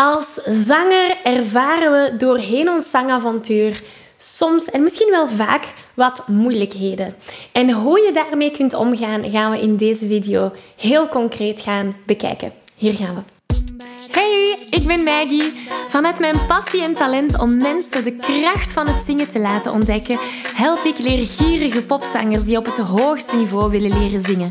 Als zanger ervaren we doorheen ons zangavontuur soms en misschien wel vaak wat moeilijkheden. En hoe je daarmee kunt omgaan, gaan we in deze video heel concreet gaan bekijken. Hier gaan we. Hey, ik ben Maggie. Vanuit mijn passie en talent om mensen de kracht van het zingen te laten ontdekken, help ik leergierige popzangers die op het hoogste niveau willen leren zingen.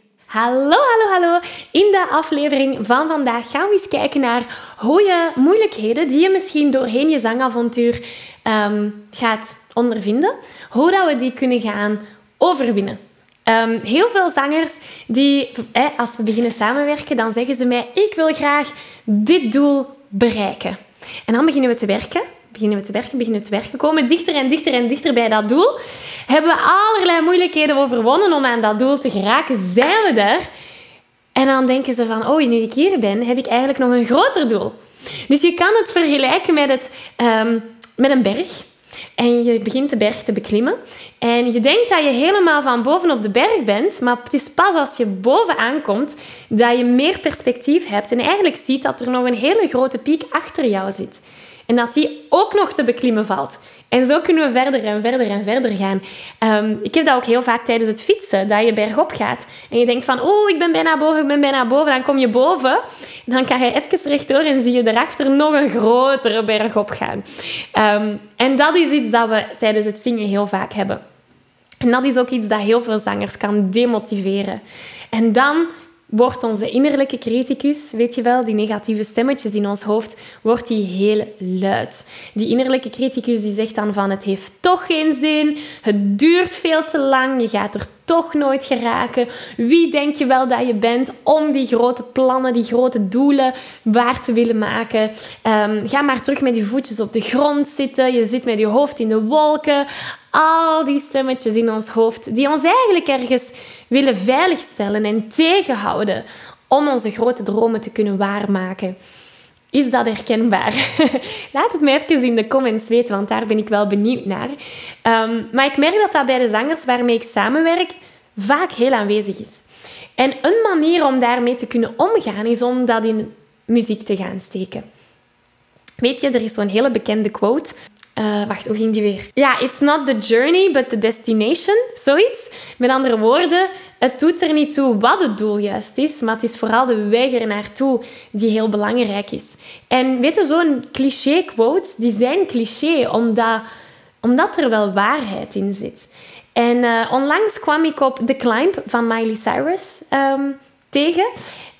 Hallo, hallo, hallo. In de aflevering van vandaag gaan we eens kijken naar hoe je moeilijkheden die je misschien doorheen je zangavontuur um, gaat ondervinden, hoe dat we die kunnen gaan overwinnen. Um, heel veel zangers die, als we beginnen samenwerken, dan zeggen ze mij: Ik wil graag dit doel bereiken. En dan beginnen we te werken beginnen we te werken, beginnen we te werken, komen dichter en dichter en dichter bij dat doel. Hebben we allerlei moeilijkheden overwonnen om aan dat doel te geraken, zijn we daar. En dan denken ze van, oh, nu ik hier ben, heb ik eigenlijk nog een groter doel. Dus je kan het vergelijken met, het, um, met een berg. En je begint de berg te beklimmen. En je denkt dat je helemaal van boven op de berg bent, maar het is pas als je bovenaan komt dat je meer perspectief hebt en eigenlijk ziet dat er nog een hele grote piek achter jou zit. En dat die ook nog te beklimmen valt. En zo kunnen we verder en verder en verder gaan. Um, ik heb dat ook heel vaak tijdens het fietsen, dat je bergop gaat. En je denkt van, oh, ik ben bijna boven, ik ben bijna boven. Dan kom je boven, dan kan je even rechtdoor en zie je erachter nog een grotere berg op gaan. Um, en dat is iets dat we tijdens het zingen heel vaak hebben. En dat is ook iets dat heel veel zangers kan demotiveren. En dan wordt onze innerlijke criticus, weet je wel, die negatieve stemmetjes in ons hoofd, wordt die heel luid. Die innerlijke criticus die zegt dan van het heeft toch geen zin, het duurt veel te lang, je gaat er toch nooit geraken. Wie denk je wel dat je bent om die grote plannen, die grote doelen waar te willen maken? Um, ga maar terug met je voetjes op de grond zitten. Je zit met je hoofd in de wolken. Al die stemmetjes in ons hoofd die ons eigenlijk ergens willen veiligstellen en tegenhouden om onze grote dromen te kunnen waarmaken. Is dat herkenbaar? Laat het me even in de comments weten, want daar ben ik wel benieuwd naar. Um, maar ik merk dat dat bij de zangers waarmee ik samenwerk vaak heel aanwezig is. En een manier om daarmee te kunnen omgaan is om dat in muziek te gaan steken. Weet je, er is zo'n hele bekende quote uh, wacht, hoe ging die weer? Ja, it's not the journey, but the destination. Zoiets. Met andere woorden, het doet er niet toe wat het doel juist is, maar het is vooral de weg er naartoe die heel belangrijk is. En weet je, zo'n cliché-quotes, die zijn cliché omdat, omdat er wel waarheid in zit. En uh, onlangs kwam ik op The Climb van Miley Cyrus um, tegen.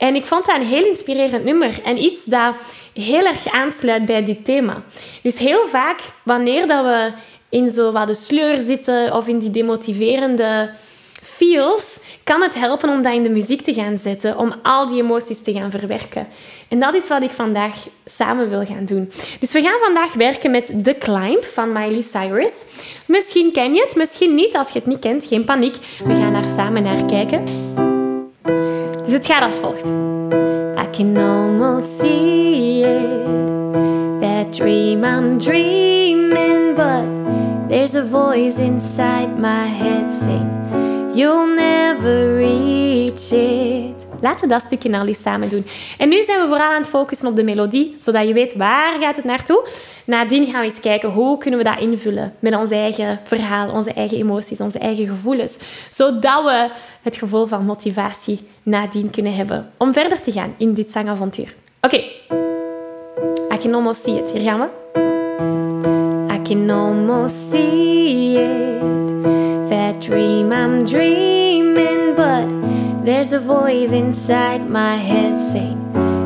En ik vond dat een heel inspirerend nummer en iets dat heel erg aansluit bij dit thema. Dus heel vaak, wanneer dat we in zo wat de sleur zitten of in die demotiverende feels, kan het helpen om dat in de muziek te gaan zetten, om al die emoties te gaan verwerken. En dat is wat ik vandaag samen wil gaan doen. Dus we gaan vandaag werken met The Climb van Miley Cyrus. Misschien ken je het, misschien niet. Als je het niet kent, geen paniek. We gaan daar samen naar kijken. Dus het gaat als volgt. I can almost see it. That dream I'm dreaming, but there's a voice inside my head saying, You'll never reach it. Laten we dat stukje al eens samen doen. En nu zijn we vooral aan het focussen op de melodie, zodat je weet waar gaat het naartoe. Nadien gaan we eens kijken hoe kunnen we dat invullen met ons eigen verhaal, onze eigen emoties, onze eigen gevoelens. Zodat we het gevoel van motivatie nadien kunnen hebben om verder te gaan in dit zangavontuur. Oké. I can almost see it. Hier gaan we. I can almost see it. That dream I'm dreaming, but there's a voice inside my head saying,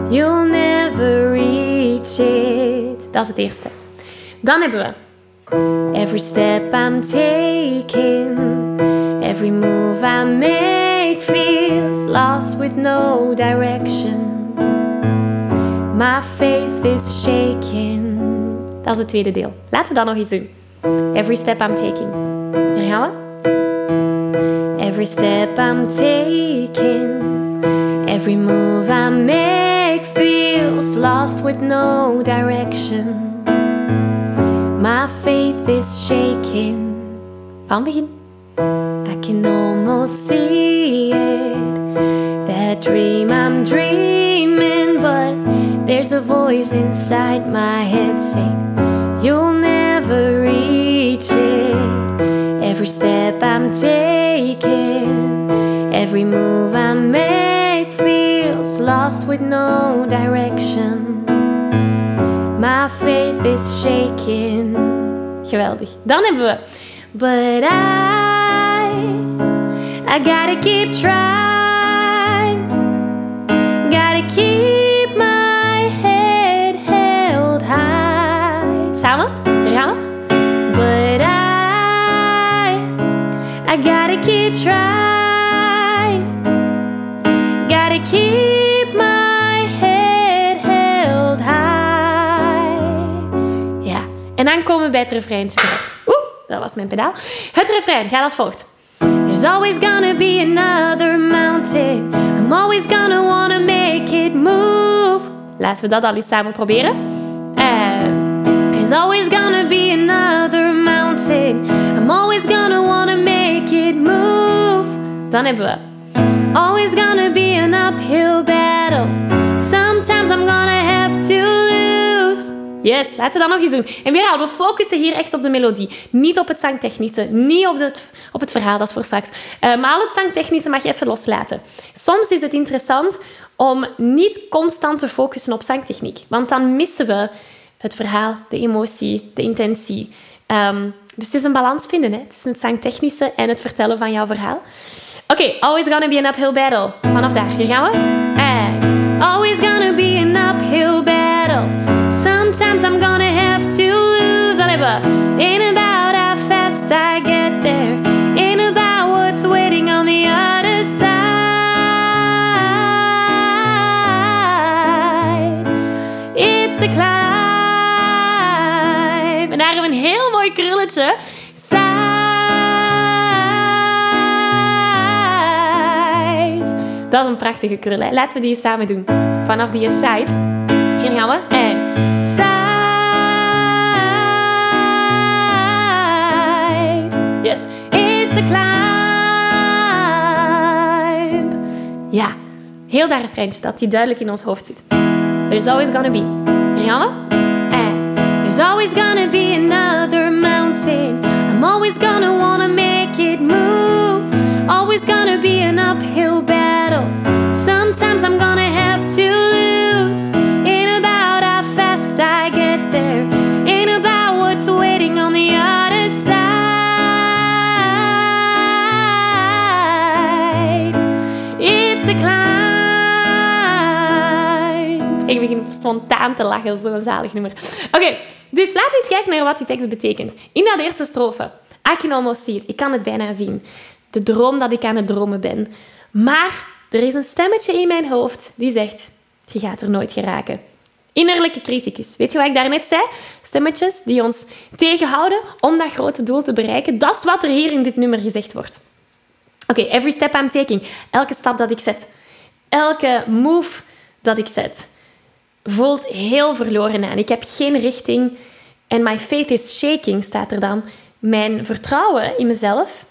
You'll never reach it. Dat is het eerste. Dan hebben we. Every step I'm taking, every move I make feels lost with no direction. My faith is shaking. Dat is het tweede deel. Laten we dat nog eens doen. Every step I'm taking. We. Every step I'm taking, every move I make feels lost with no direction. My faith is shaking. Van begin. I can almost see it. That dream I'm dreaming, but there's a voice inside my head saying, You'll never. Every step I'm taking, every move I make feels lost with no direction. My faith is shaking. Geweldig. Dan hebben we. But I, I gotta keep trying. Trying. Gotta keep my head held high. Ja, en dan komen we bij het refreintje terecht. Oeh, dat was mijn pedaal. Het refrein gaat als volgt. There's always gonna be another mountain. I'm always gonna wanna make it move. Laten we dat al eens samen proberen. En there's always gonna be another mountain. I'm always gonna Dan hebben we. Always gonna be an uphill battle. Sometimes I'm gonna have to lose. Yes, laten we dat nog eens doen. En weer we focussen hier echt op de melodie. Niet op het zangtechnische, niet op het, op het verhaal, dat is voor straks. Uh, maar al het zangtechnische mag je even loslaten. Soms is het interessant om niet constant te focussen op zangtechniek. Want dan missen we het verhaal, de emotie, de intentie. Um, dus het is een balans vinden hè, tussen het zangtechnische en het vertellen van jouw verhaal. Okay, always gonna be an uphill battle. Vanaf daar, hier gaan we. Hey. always gonna be an uphill battle. Sometimes I'm gonna have to lose. Dan hebben we. Ain't about Dat is een prachtige krul. Hè? Laten we die samen doen. Vanaf die side. Hier gaan we. En side. Yes. It's the climb. Ja. Heel dat refreintje dat die duidelijk in ons hoofd zit. There's always gonna be. Hier gaan we. En there's always gonna be another mountain. I'm always gonna wanna make it move. Always gonna be an uphill. Sometimes I'm gonna have to lose. Ain't about how fast I get there. Ain't about what's waiting on the other side. It's the climb. Ik begin spontaan te lachen, zo'n zalig nummer. Oké, okay, dus laten we eens kijken naar wat die tekst betekent. In dat eerste strofe. I can almost see it. Ik kan het bijna zien de droom dat ik aan het dromen ben. Maar er is een stemmetje in mijn hoofd die zegt: Je gaat er nooit geraken. Innerlijke criticus. Weet je wat ik daarnet zei? Stemmetjes die ons tegenhouden om dat grote doel te bereiken. Dat is wat er hier in dit nummer gezegd wordt. Oké, every step I'm taking. Elke stap dat ik zet. Elke move dat ik zet. Voelt heel verloren aan. Ik heb geen richting. En my faith is shaking, staat er dan. Mijn vertrouwen in mezelf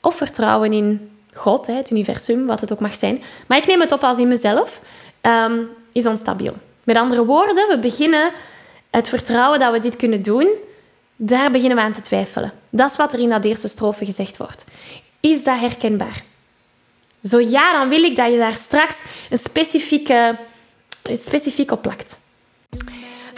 of vertrouwen in God, het universum, wat het ook mag zijn. Maar ik neem het op als in mezelf, um, is onstabiel. Met andere woorden, we beginnen het vertrouwen dat we dit kunnen doen, daar beginnen we aan te twijfelen. Dat is wat er in dat eerste strofe gezegd wordt. Is dat herkenbaar? Zo ja, dan wil ik dat je daar straks een specifieke, specifiek op plakt.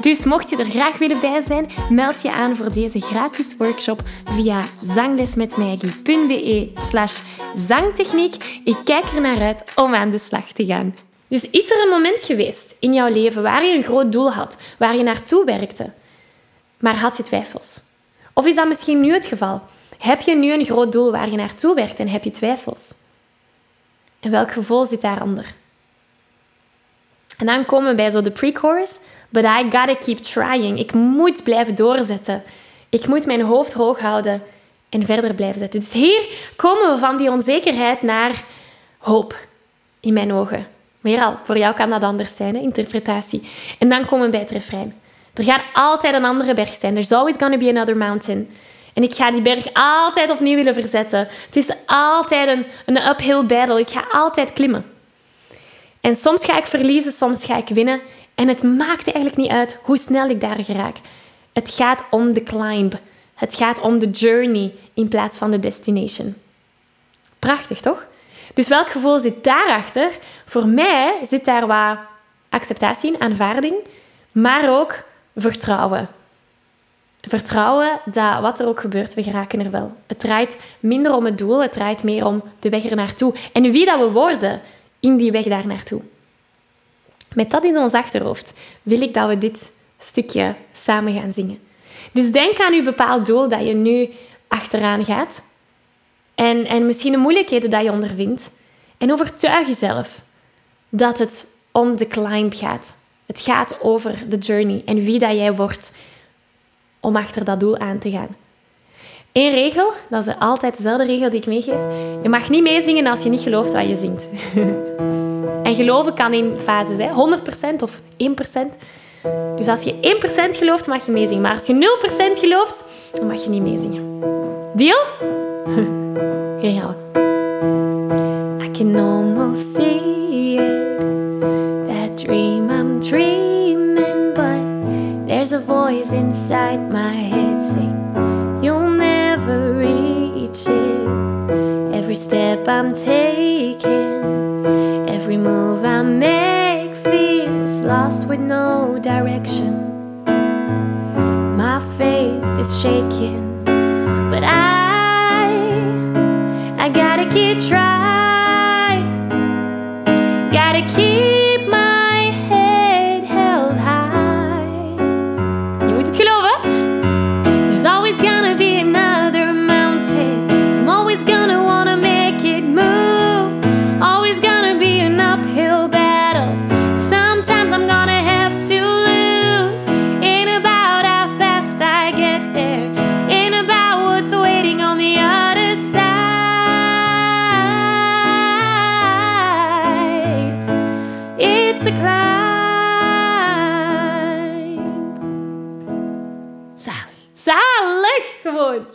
Dus mocht je er graag willen bij zijn, meld je aan voor deze gratis workshop via zanglesmetmaggie.be slash zangtechniek. Ik kijk er naar uit om aan de slag te gaan. Dus is er een moment geweest in jouw leven waar je een groot doel had, waar je naartoe werkte, maar had je twijfels? Of is dat misschien nu het geval? Heb je nu een groot doel waar je naartoe werkt en heb je twijfels? En welk gevoel zit daaronder? En dan komen we bij zo de pre-chorus. But I gotta keep trying. Ik moet blijven doorzetten. Ik moet mijn hoofd hoog houden en verder blijven zetten. Dus hier komen we van die onzekerheid naar hoop, in mijn ogen. Meer al, voor jou kan dat anders zijn, interpretatie. En dan komen we bij het refrein. Er gaat altijd een andere berg zijn. There's always gonna be another mountain. En ik ga die berg altijd opnieuw willen verzetten. Het is altijd een, een uphill battle. Ik ga altijd klimmen. En soms ga ik verliezen, soms ga ik winnen. En het maakt eigenlijk niet uit hoe snel ik daar geraak. Het gaat om de climb. Het gaat om de journey in plaats van de destination. Prachtig, toch? Dus welk gevoel zit daarachter? Voor mij zit daar wat acceptatie in, aanvaarding, maar ook vertrouwen. Vertrouwen dat wat er ook gebeurt, we geraken er wel. Het draait minder om het doel, het draait meer om de weg er naartoe. En wie dat we worden in die weg daar naartoe. Met dat in ons achterhoofd wil ik dat we dit stukje samen gaan zingen. Dus denk aan je bepaald doel dat je nu achteraan gaat. En, en misschien de moeilijkheden dat je ondervindt. En overtuig jezelf dat het om de climb gaat. Het gaat over de journey en wie dat jij wordt om achter dat doel aan te gaan. Eén regel, dat is altijd dezelfde regel die ik meegeef. Je mag niet meezingen als je niet gelooft wat je zingt. en geloven kan in fases, hè? 100% of 1%. Dus als je 1% gelooft, mag je meezingen. Maar als je 0% gelooft, dan mag je niet meezingen. Deal? Hier gaan. I can almost see it. That dream I'm dreaming, but there's a voice inside my head I'm taking, every move I make feels lost with no direction. My faith is shaking, but I, I gotta keep trying. Gotta keep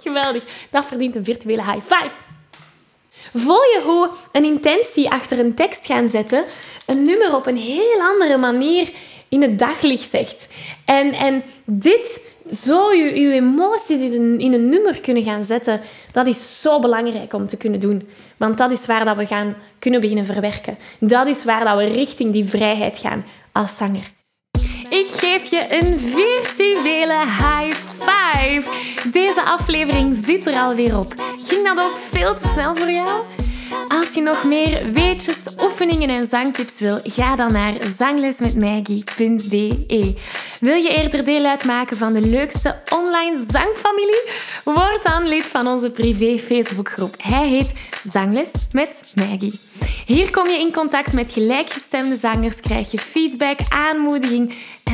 Geweldig. Dat verdient een virtuele high five. Voel je hoe een intentie achter een tekst gaan zetten een nummer op een heel andere manier in het daglicht zegt. En, en dit, zo je, je emoties in een, in een nummer kunnen gaan zetten, dat is zo belangrijk om te kunnen doen. Want dat is waar dat we gaan kunnen beginnen verwerken. Dat is waar dat we richting die vrijheid gaan als zanger. Ik geef je een virtuele high five. Deze aflevering zit er alweer op. Ging dat ook veel te snel voor jou? Als je nog meer weetjes, oefeningen en zangtips wil, ga dan naar zanglesmetmaggie.be. Wil je eerder deel uitmaken van de leukste online zangfamilie? Word dan lid van onze privé Facebookgroep. Hij heet Zangles met Maggie. Hier kom je in contact met gelijkgestemde zangers, krijg je feedback, aanmoediging